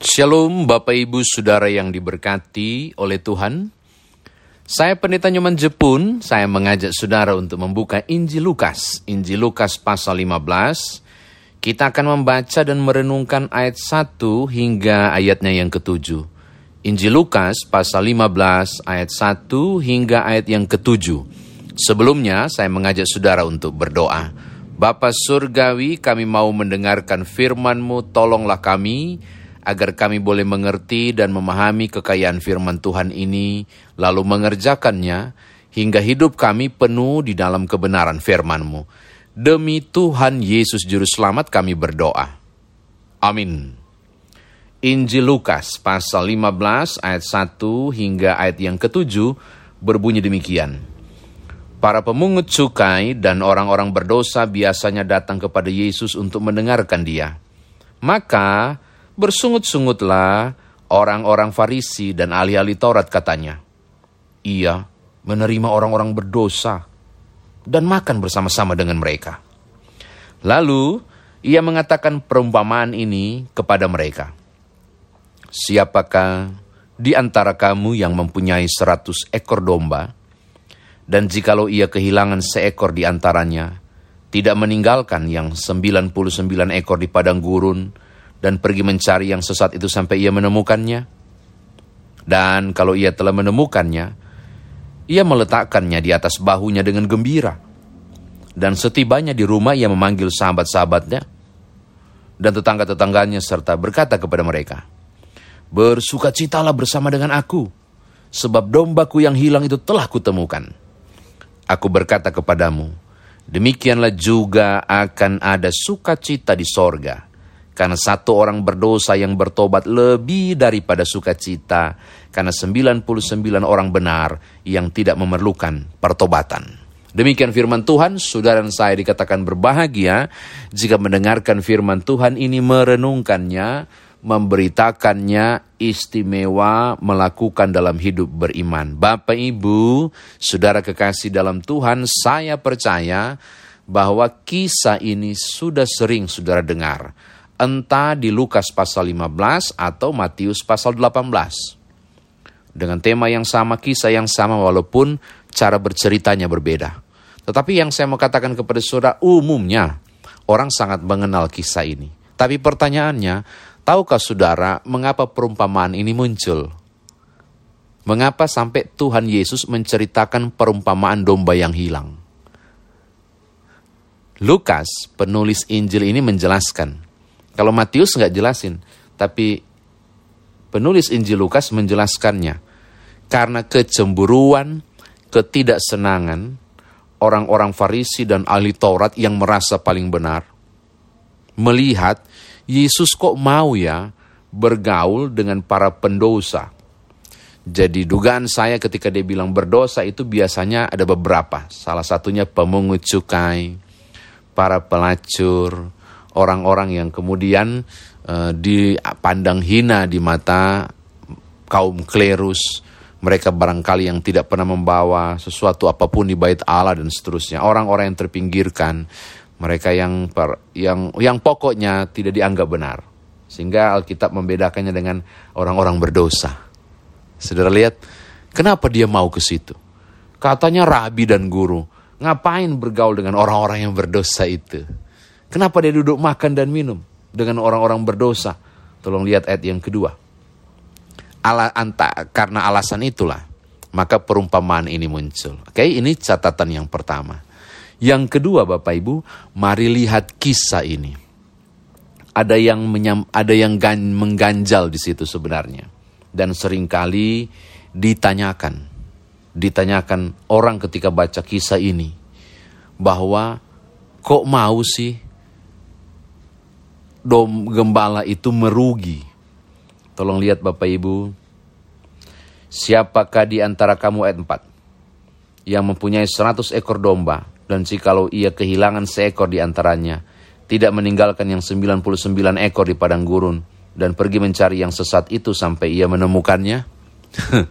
Shalom Bapak Ibu Saudara yang diberkati oleh Tuhan. Saya Pendeta Nyoman Jepun, saya mengajak saudara untuk membuka Injil Lukas. Injil Lukas pasal 15. Kita akan membaca dan merenungkan ayat 1 hingga ayatnya yang ketujuh. Injil Lukas pasal 15 ayat 1 hingga ayat yang ketujuh. Sebelumnya saya mengajak saudara untuk berdoa. Bapa Surgawi kami mau mendengarkan firman-Mu, tolonglah kami agar kami boleh mengerti dan memahami kekayaan firman Tuhan ini, lalu mengerjakannya, hingga hidup kami penuh di dalam kebenaran firman-Mu. Demi Tuhan Yesus Juru Selamat kami berdoa. Amin. Injil Lukas pasal 15 ayat 1 hingga ayat yang ketujuh berbunyi demikian. Para pemungut cukai dan orang-orang berdosa biasanya datang kepada Yesus untuk mendengarkan dia. Maka Bersungut-sungutlah orang-orang Farisi dan ahli-ahli Taurat katanya. Ia menerima orang-orang berdosa dan makan bersama-sama dengan mereka. Lalu ia mengatakan perumpamaan ini kepada mereka. Siapakah di antara kamu yang mempunyai seratus ekor domba, dan jikalau ia kehilangan seekor di antaranya, tidak meninggalkan yang sembilan puluh sembilan ekor di padang gurun, dan pergi mencari yang sesat itu sampai ia menemukannya. Dan kalau ia telah menemukannya, ia meletakkannya di atas bahunya dengan gembira. Dan setibanya di rumah ia memanggil sahabat-sahabatnya dan tetangga-tetangganya serta berkata kepada mereka, Bersukacitalah bersama dengan aku, sebab dombaku yang hilang itu telah kutemukan. Aku berkata kepadamu, demikianlah juga akan ada sukacita di sorga karena satu orang berdosa yang bertobat lebih daripada sukacita, karena 99 orang benar yang tidak memerlukan pertobatan. Demikian firman Tuhan, saudara dan saya dikatakan berbahagia jika mendengarkan firman Tuhan ini merenungkannya, memberitakannya istimewa melakukan dalam hidup beriman. Bapak Ibu, saudara kekasih dalam Tuhan, saya percaya bahwa kisah ini sudah sering saudara dengar entah di Lukas pasal 15 atau Matius pasal 18. Dengan tema yang sama, kisah yang sama walaupun cara berceritanya berbeda. Tetapi yang saya mau katakan kepada saudara, umumnya orang sangat mengenal kisah ini. Tapi pertanyaannya, tahukah saudara mengapa perumpamaan ini muncul? Mengapa sampai Tuhan Yesus menceritakan perumpamaan domba yang hilang? Lukas, penulis Injil ini menjelaskan kalau Matius nggak jelasin, tapi penulis Injil Lukas menjelaskannya. Karena kecemburuan, ketidaksenangan, orang-orang Farisi dan ahli Taurat yang merasa paling benar, melihat Yesus kok mau ya bergaul dengan para pendosa. Jadi dugaan saya ketika dia bilang berdosa itu biasanya ada beberapa. Salah satunya pemungut cukai, para pelacur, orang-orang yang kemudian uh, dipandang hina di mata kaum klerus, mereka barangkali yang tidak pernah membawa sesuatu apa pun di bait Allah dan seterusnya. Orang-orang yang terpinggirkan, mereka yang per, yang yang pokoknya tidak dianggap benar. Sehingga Alkitab membedakannya dengan orang-orang berdosa. Saudara lihat, kenapa dia mau ke situ? Katanya rabi dan guru. Ngapain bergaul dengan orang-orang yang berdosa itu? Kenapa dia duduk makan dan minum dengan orang-orang berdosa? Tolong lihat ayat yang kedua. Ala, anta, karena alasan itulah, maka perumpamaan ini muncul. Oke, ini catatan yang pertama. Yang kedua, Bapak Ibu, mari lihat kisah ini. Ada yang menyam, ada yang gan, mengganjal di situ sebenarnya. Dan sering kali ditanyakan, ditanyakan orang ketika baca kisah ini, bahwa kok mau sih dom gembala itu merugi. Tolong lihat Bapak Ibu. Siapakah di antara kamu ayat 4 yang mempunyai 100 ekor domba dan jikalau ia kehilangan seekor di antaranya tidak meninggalkan yang 99 ekor di padang gurun dan pergi mencari yang sesat itu sampai ia menemukannya?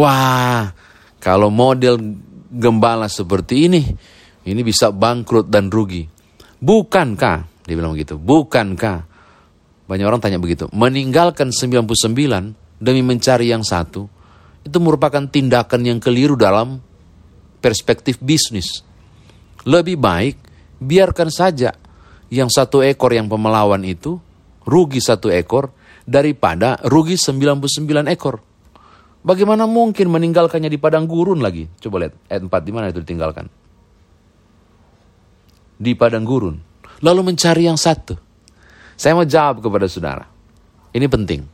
Wah, kalau model gembala seperti ini, ini bisa bangkrut dan rugi. Bukankah dia bilang begitu. Bukankah Banyak orang tanya begitu. Meninggalkan 99 demi mencari yang satu, itu merupakan tindakan yang keliru dalam perspektif bisnis. Lebih baik biarkan saja yang satu ekor yang pemelawan itu rugi satu ekor daripada rugi 99 ekor. Bagaimana mungkin meninggalkannya di padang gurun lagi? Coba lihat ayat 4 di mana itu ditinggalkan? Di padang gurun. Lalu mencari yang satu. Saya mau jawab kepada saudara. Ini penting.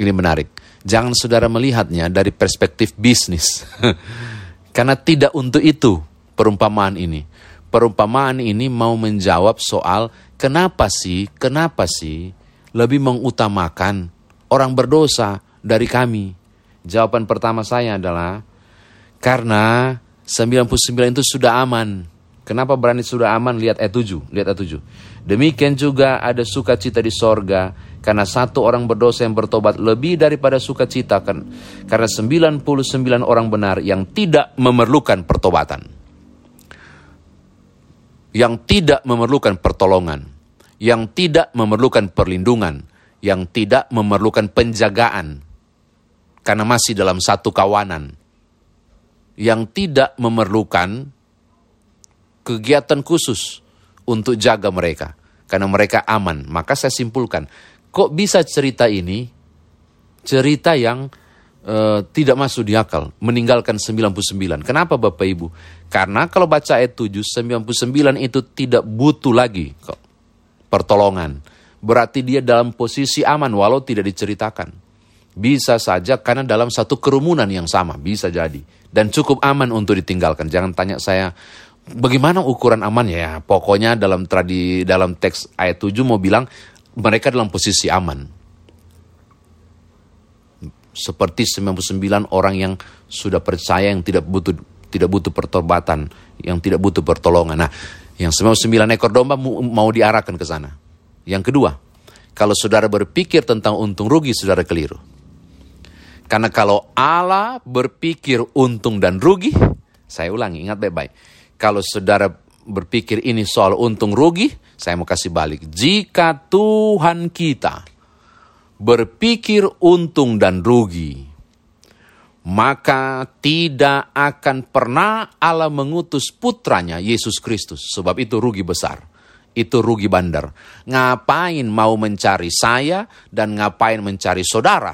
Ini menarik. Jangan saudara melihatnya dari perspektif bisnis. Karena tidak untuk itu perumpamaan ini. Perumpamaan ini mau menjawab soal kenapa sih, kenapa sih lebih mengutamakan orang berdosa dari kami. Jawaban pertama saya adalah karena 99 itu sudah aman. Kenapa berani sudah aman? Lihat ayat 7. Lihat ayat 7. Demikian juga ada sukacita di sorga karena satu orang berdosa yang bertobat lebih daripada sukacita kan karena 99 orang benar yang tidak memerlukan pertobatan. Yang tidak memerlukan pertolongan, yang tidak memerlukan perlindungan, yang tidak memerlukan penjagaan karena masih dalam satu kawanan. Yang tidak memerlukan kegiatan khusus untuk jaga mereka karena mereka aman. Maka saya simpulkan, kok bisa cerita ini cerita yang uh, tidak masuk di akal, meninggalkan 99. Kenapa Bapak Ibu? Karena kalau baca ayat 7, 99 itu tidak butuh lagi kok pertolongan. Berarti dia dalam posisi aman walau tidak diceritakan. Bisa saja karena dalam satu kerumunan yang sama, bisa jadi. Dan cukup aman untuk ditinggalkan. Jangan tanya saya, bagaimana ukuran aman ya? Pokoknya dalam tradi dalam teks ayat 7 mau bilang mereka dalam posisi aman. Seperti 99 orang yang sudah percaya yang tidak butuh tidak butuh pertobatan, yang tidak butuh pertolongan. Nah, yang 99 ekor domba mau diarahkan ke sana. Yang kedua, kalau saudara berpikir tentang untung rugi, saudara keliru. Karena kalau Allah berpikir untung dan rugi, saya ulangi, ingat baik-baik kalau saudara berpikir ini soal untung rugi, saya mau kasih balik. Jika Tuhan kita berpikir untung dan rugi, maka tidak akan pernah Allah mengutus putranya Yesus Kristus. Sebab itu rugi besar. Itu rugi bandar. Ngapain mau mencari saya dan ngapain mencari saudara?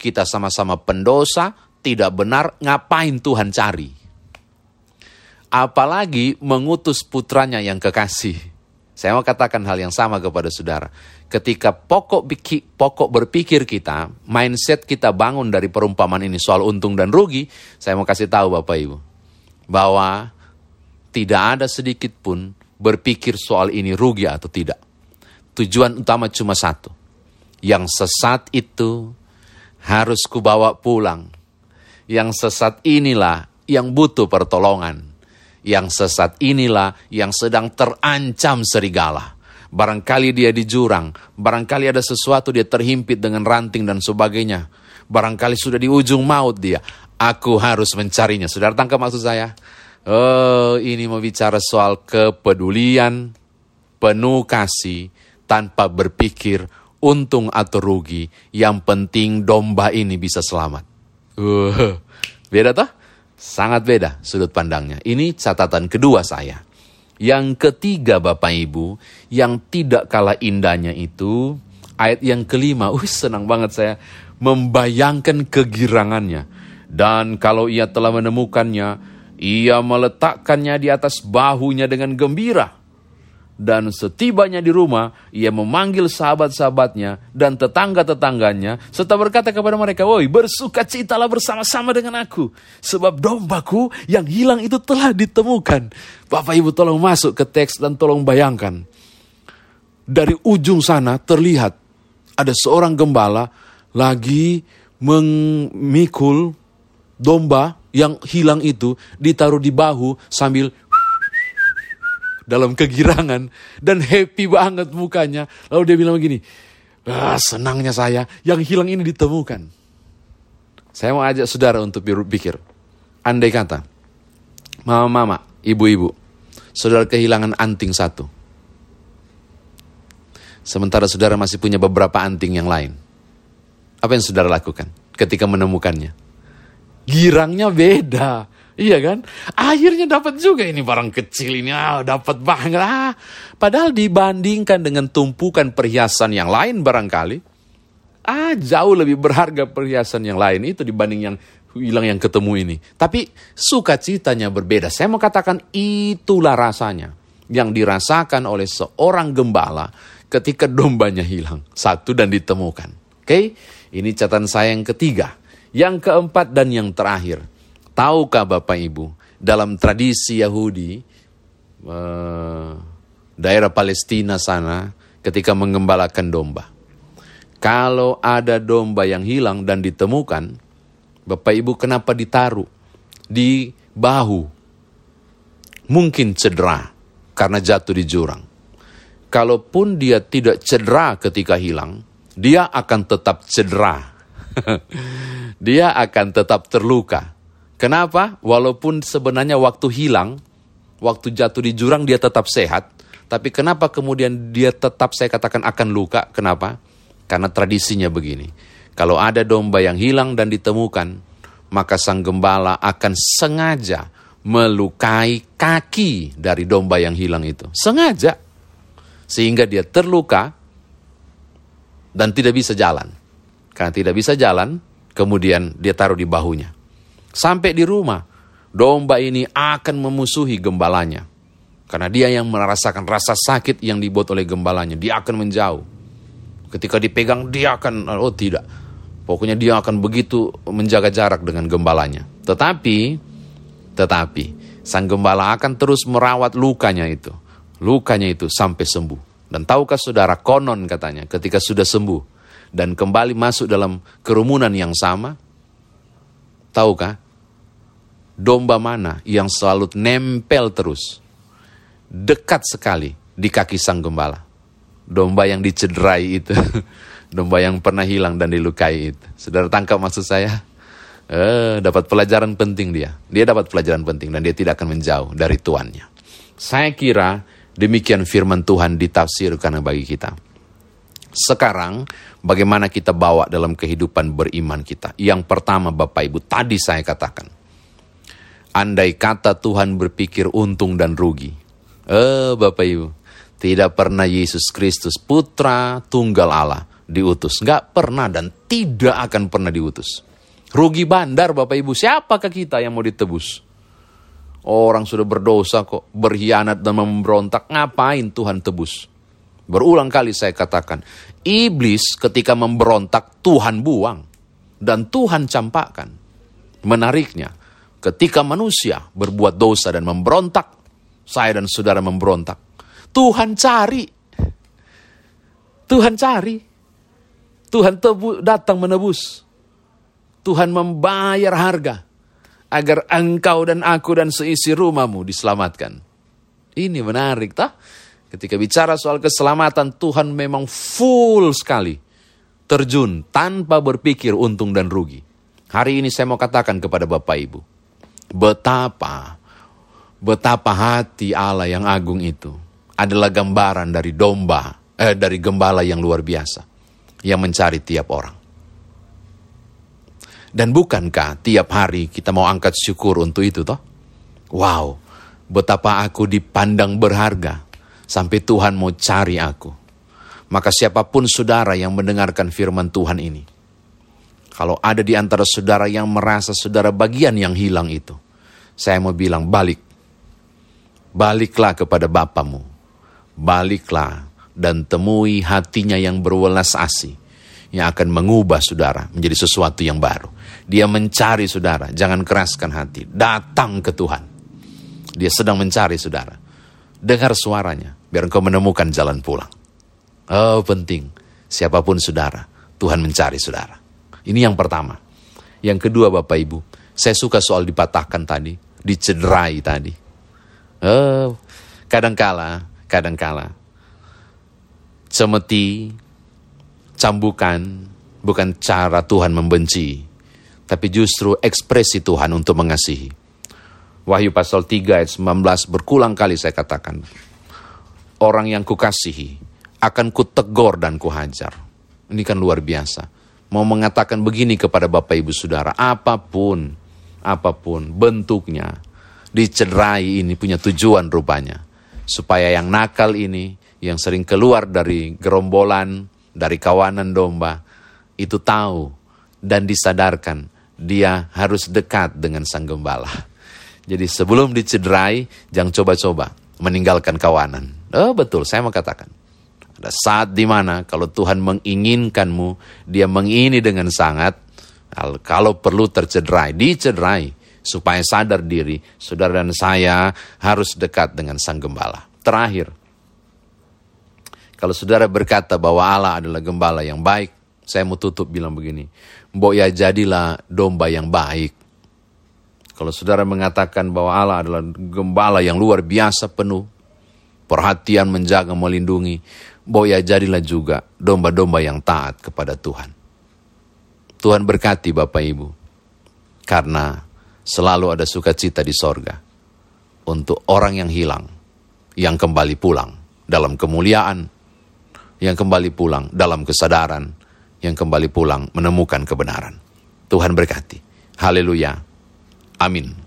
Kita sama-sama pendosa, tidak benar, ngapain Tuhan cari? Apalagi mengutus putranya yang kekasih. Saya mau katakan hal yang sama kepada saudara. Ketika pokok pokok berpikir kita, mindset kita bangun dari perumpamaan ini soal untung dan rugi, saya mau kasih tahu Bapak Ibu bahwa tidak ada sedikit pun berpikir soal ini rugi atau tidak. Tujuan utama cuma satu. Yang sesat itu harus kubawa pulang. Yang sesat inilah yang butuh pertolongan yang sesat inilah yang sedang terancam serigala. Barangkali dia di jurang, barangkali ada sesuatu dia terhimpit dengan ranting dan sebagainya. Barangkali sudah di ujung maut dia. Aku harus mencarinya. Saudara tangkap maksud saya? Oh, ini mau bicara soal kepedulian, penuh kasih, tanpa berpikir untung atau rugi. Yang penting domba ini bisa selamat. Uh, beda toh? Sangat beda sudut pandangnya. Ini catatan kedua saya. Yang ketiga Bapak Ibu, yang tidak kalah indahnya itu, ayat yang kelima, uh senang banget saya, membayangkan kegirangannya. Dan kalau ia telah menemukannya, ia meletakkannya di atas bahunya dengan gembira dan setibanya di rumah, ia memanggil sahabat-sahabatnya dan tetangga-tetangganya, serta berkata kepada mereka, Woi, bersukacitalah bersama-sama dengan aku, sebab dombaku yang hilang itu telah ditemukan. Bapak Ibu tolong masuk ke teks dan tolong bayangkan. Dari ujung sana terlihat ada seorang gembala lagi memikul domba yang hilang itu ditaruh di bahu sambil dalam kegirangan dan happy banget mukanya. Lalu dia bilang begini, ah, senangnya saya yang hilang ini ditemukan. Saya mau ajak saudara untuk berpikir, andai kata, mama-mama, ibu-ibu, saudara kehilangan anting satu. Sementara saudara masih punya beberapa anting yang lain. Apa yang saudara lakukan ketika menemukannya? Girangnya beda. Iya kan? Akhirnya dapat juga ini barang kecil ini, ah, dapat banget. Ah. Padahal dibandingkan dengan tumpukan perhiasan yang lain barangkali, ah jauh lebih berharga perhiasan yang lain itu dibanding yang hilang yang ketemu ini. Tapi sukacitanya berbeda. Saya mau katakan itulah rasanya yang dirasakan oleh seorang gembala ketika dombanya hilang. Satu dan ditemukan. Oke, okay? ini catatan saya yang ketiga. Yang keempat dan yang terakhir. Tahukah Bapak Ibu, dalam tradisi Yahudi, uh, daerah Palestina sana, ketika mengembalakan domba. Kalau ada domba yang hilang dan ditemukan, Bapak Ibu kenapa ditaruh di bahu? Mungkin cedera karena jatuh di jurang. Kalaupun dia tidak cedera ketika hilang, dia akan tetap cedera. dia akan tetap terluka. Kenapa? Walaupun sebenarnya waktu hilang, waktu jatuh di jurang dia tetap sehat, tapi kenapa kemudian dia tetap saya katakan akan luka? Kenapa? Karena tradisinya begini. Kalau ada domba yang hilang dan ditemukan, maka sang gembala akan sengaja melukai kaki dari domba yang hilang itu. Sengaja. Sehingga dia terluka dan tidak bisa jalan. Karena tidak bisa jalan, kemudian dia taruh di bahunya. Sampai di rumah, domba ini akan memusuhi gembalanya. Karena dia yang merasakan rasa sakit yang dibuat oleh gembalanya. Dia akan menjauh. Ketika dipegang, dia akan, oh tidak. Pokoknya dia akan begitu menjaga jarak dengan gembalanya. Tetapi tetapi sang gembala akan terus merawat lukanya itu. Lukanya itu sampai sembuh. Dan tahukah saudara konon katanya ketika sudah sembuh dan kembali masuk dalam kerumunan yang sama, tahukah domba mana yang selalu nempel terus dekat sekali di kaki sang gembala? Domba yang dicederai itu, domba yang pernah hilang dan dilukai itu. Saudara tangkap maksud saya? Eh, dapat pelajaran penting dia. Dia dapat pelajaran penting dan dia tidak akan menjauh dari tuannya. Saya kira demikian firman Tuhan ditafsirkan bagi kita. Sekarang, bagaimana kita bawa dalam kehidupan beriman kita? Yang pertama, Bapak Ibu, tadi saya katakan, andai kata Tuhan berpikir untung dan rugi, eh, Bapak Ibu, tidak pernah Yesus Kristus, Putra Tunggal Allah, diutus. Nggak pernah dan tidak akan pernah diutus. Rugi bandar Bapak Ibu, siapakah kita yang mau ditebus? Orang sudah berdosa kok, berkhianat dan memberontak, ngapain Tuhan tebus? Berulang kali saya katakan, iblis ketika memberontak Tuhan buang dan Tuhan campakkan. Menariknya, ketika manusia berbuat dosa dan memberontak, saya dan saudara memberontak, Tuhan cari. Tuhan cari. Tuhan tebu, datang menebus. Tuhan membayar harga agar engkau dan aku dan seisi rumahmu diselamatkan. Ini menarik, tak? Ketika bicara soal keselamatan, Tuhan memang full sekali terjun tanpa berpikir untung dan rugi. Hari ini saya mau katakan kepada Bapak Ibu, betapa betapa hati Allah yang agung itu adalah gambaran dari domba, eh, dari gembala yang luar biasa yang mencari tiap orang. Dan bukankah tiap hari kita mau angkat syukur untuk itu toh? Wow, betapa aku dipandang berharga sampai Tuhan mau cari aku. Maka siapa pun saudara yang mendengarkan firman Tuhan ini, kalau ada di antara saudara yang merasa saudara bagian yang hilang itu, saya mau bilang balik. Baliklah kepada Bapamu. Baliklah dan temui hatinya yang berwelas asih yang akan mengubah saudara menjadi sesuatu yang baru. Dia mencari saudara, jangan keraskan hati. Datang ke Tuhan. Dia sedang mencari saudara. Dengar suaranya, biar engkau menemukan jalan pulang. Oh penting, siapa pun saudara, Tuhan mencari saudara. Ini yang pertama. Yang kedua Bapak Ibu, saya suka soal dipatahkan tadi, dicederai tadi. Oh, kadangkala, kadangkala, cemeti, cambukan bukan cara Tuhan membenci, tapi justru ekspresi Tuhan untuk mengasihi. Wahyu pasal 3 ayat 19 berkulang kali saya katakan, orang yang kukasihi, akan kutegor dan kuhajar. Ini kan luar biasa. Mau mengatakan begini kepada Bapak Ibu Saudara, apa pun, apa pun bentuknya, dicederai ini punya tujuan rupanya. Supaya yang nakal ini, yang sering keluar dari gerombolan, dari kawanan domba, itu tahu dan disadarkan dia harus dekat dengan sang gembala. Jadi sebelum dicederai, jangan coba-coba meninggalkan kawanan. Oh betul, saya mau katakan. Ada saat di mana kalau Tuhan menginginkanmu, dia mengini dengan sangat, kalau perlu tercederai, dicederai, supaya sadar diri, saudara dan saya harus dekat dengan sang gembala. Terakhir, kalau saudara berkata bahwa Allah adalah gembala yang baik, saya mau tutup bilang begini, Mbok ya jadilah domba yang baik. Kalau saudara mengatakan bahwa Allah adalah gembala yang luar biasa penuh, perhatian menjaga melindungi, Mbok ya jadilah juga domba-domba yang taat kepada Tuhan. Tuhan berkati Bapak Ibu, karena selalu ada sukacita di sorga untuk orang yang hilang, yang kembali pulang dalam kemuliaan, yang kembali pulang dalam kesadaran, yang kembali pulang menemukan kebenaran. Tuhan berkati. Haleluya. Amin.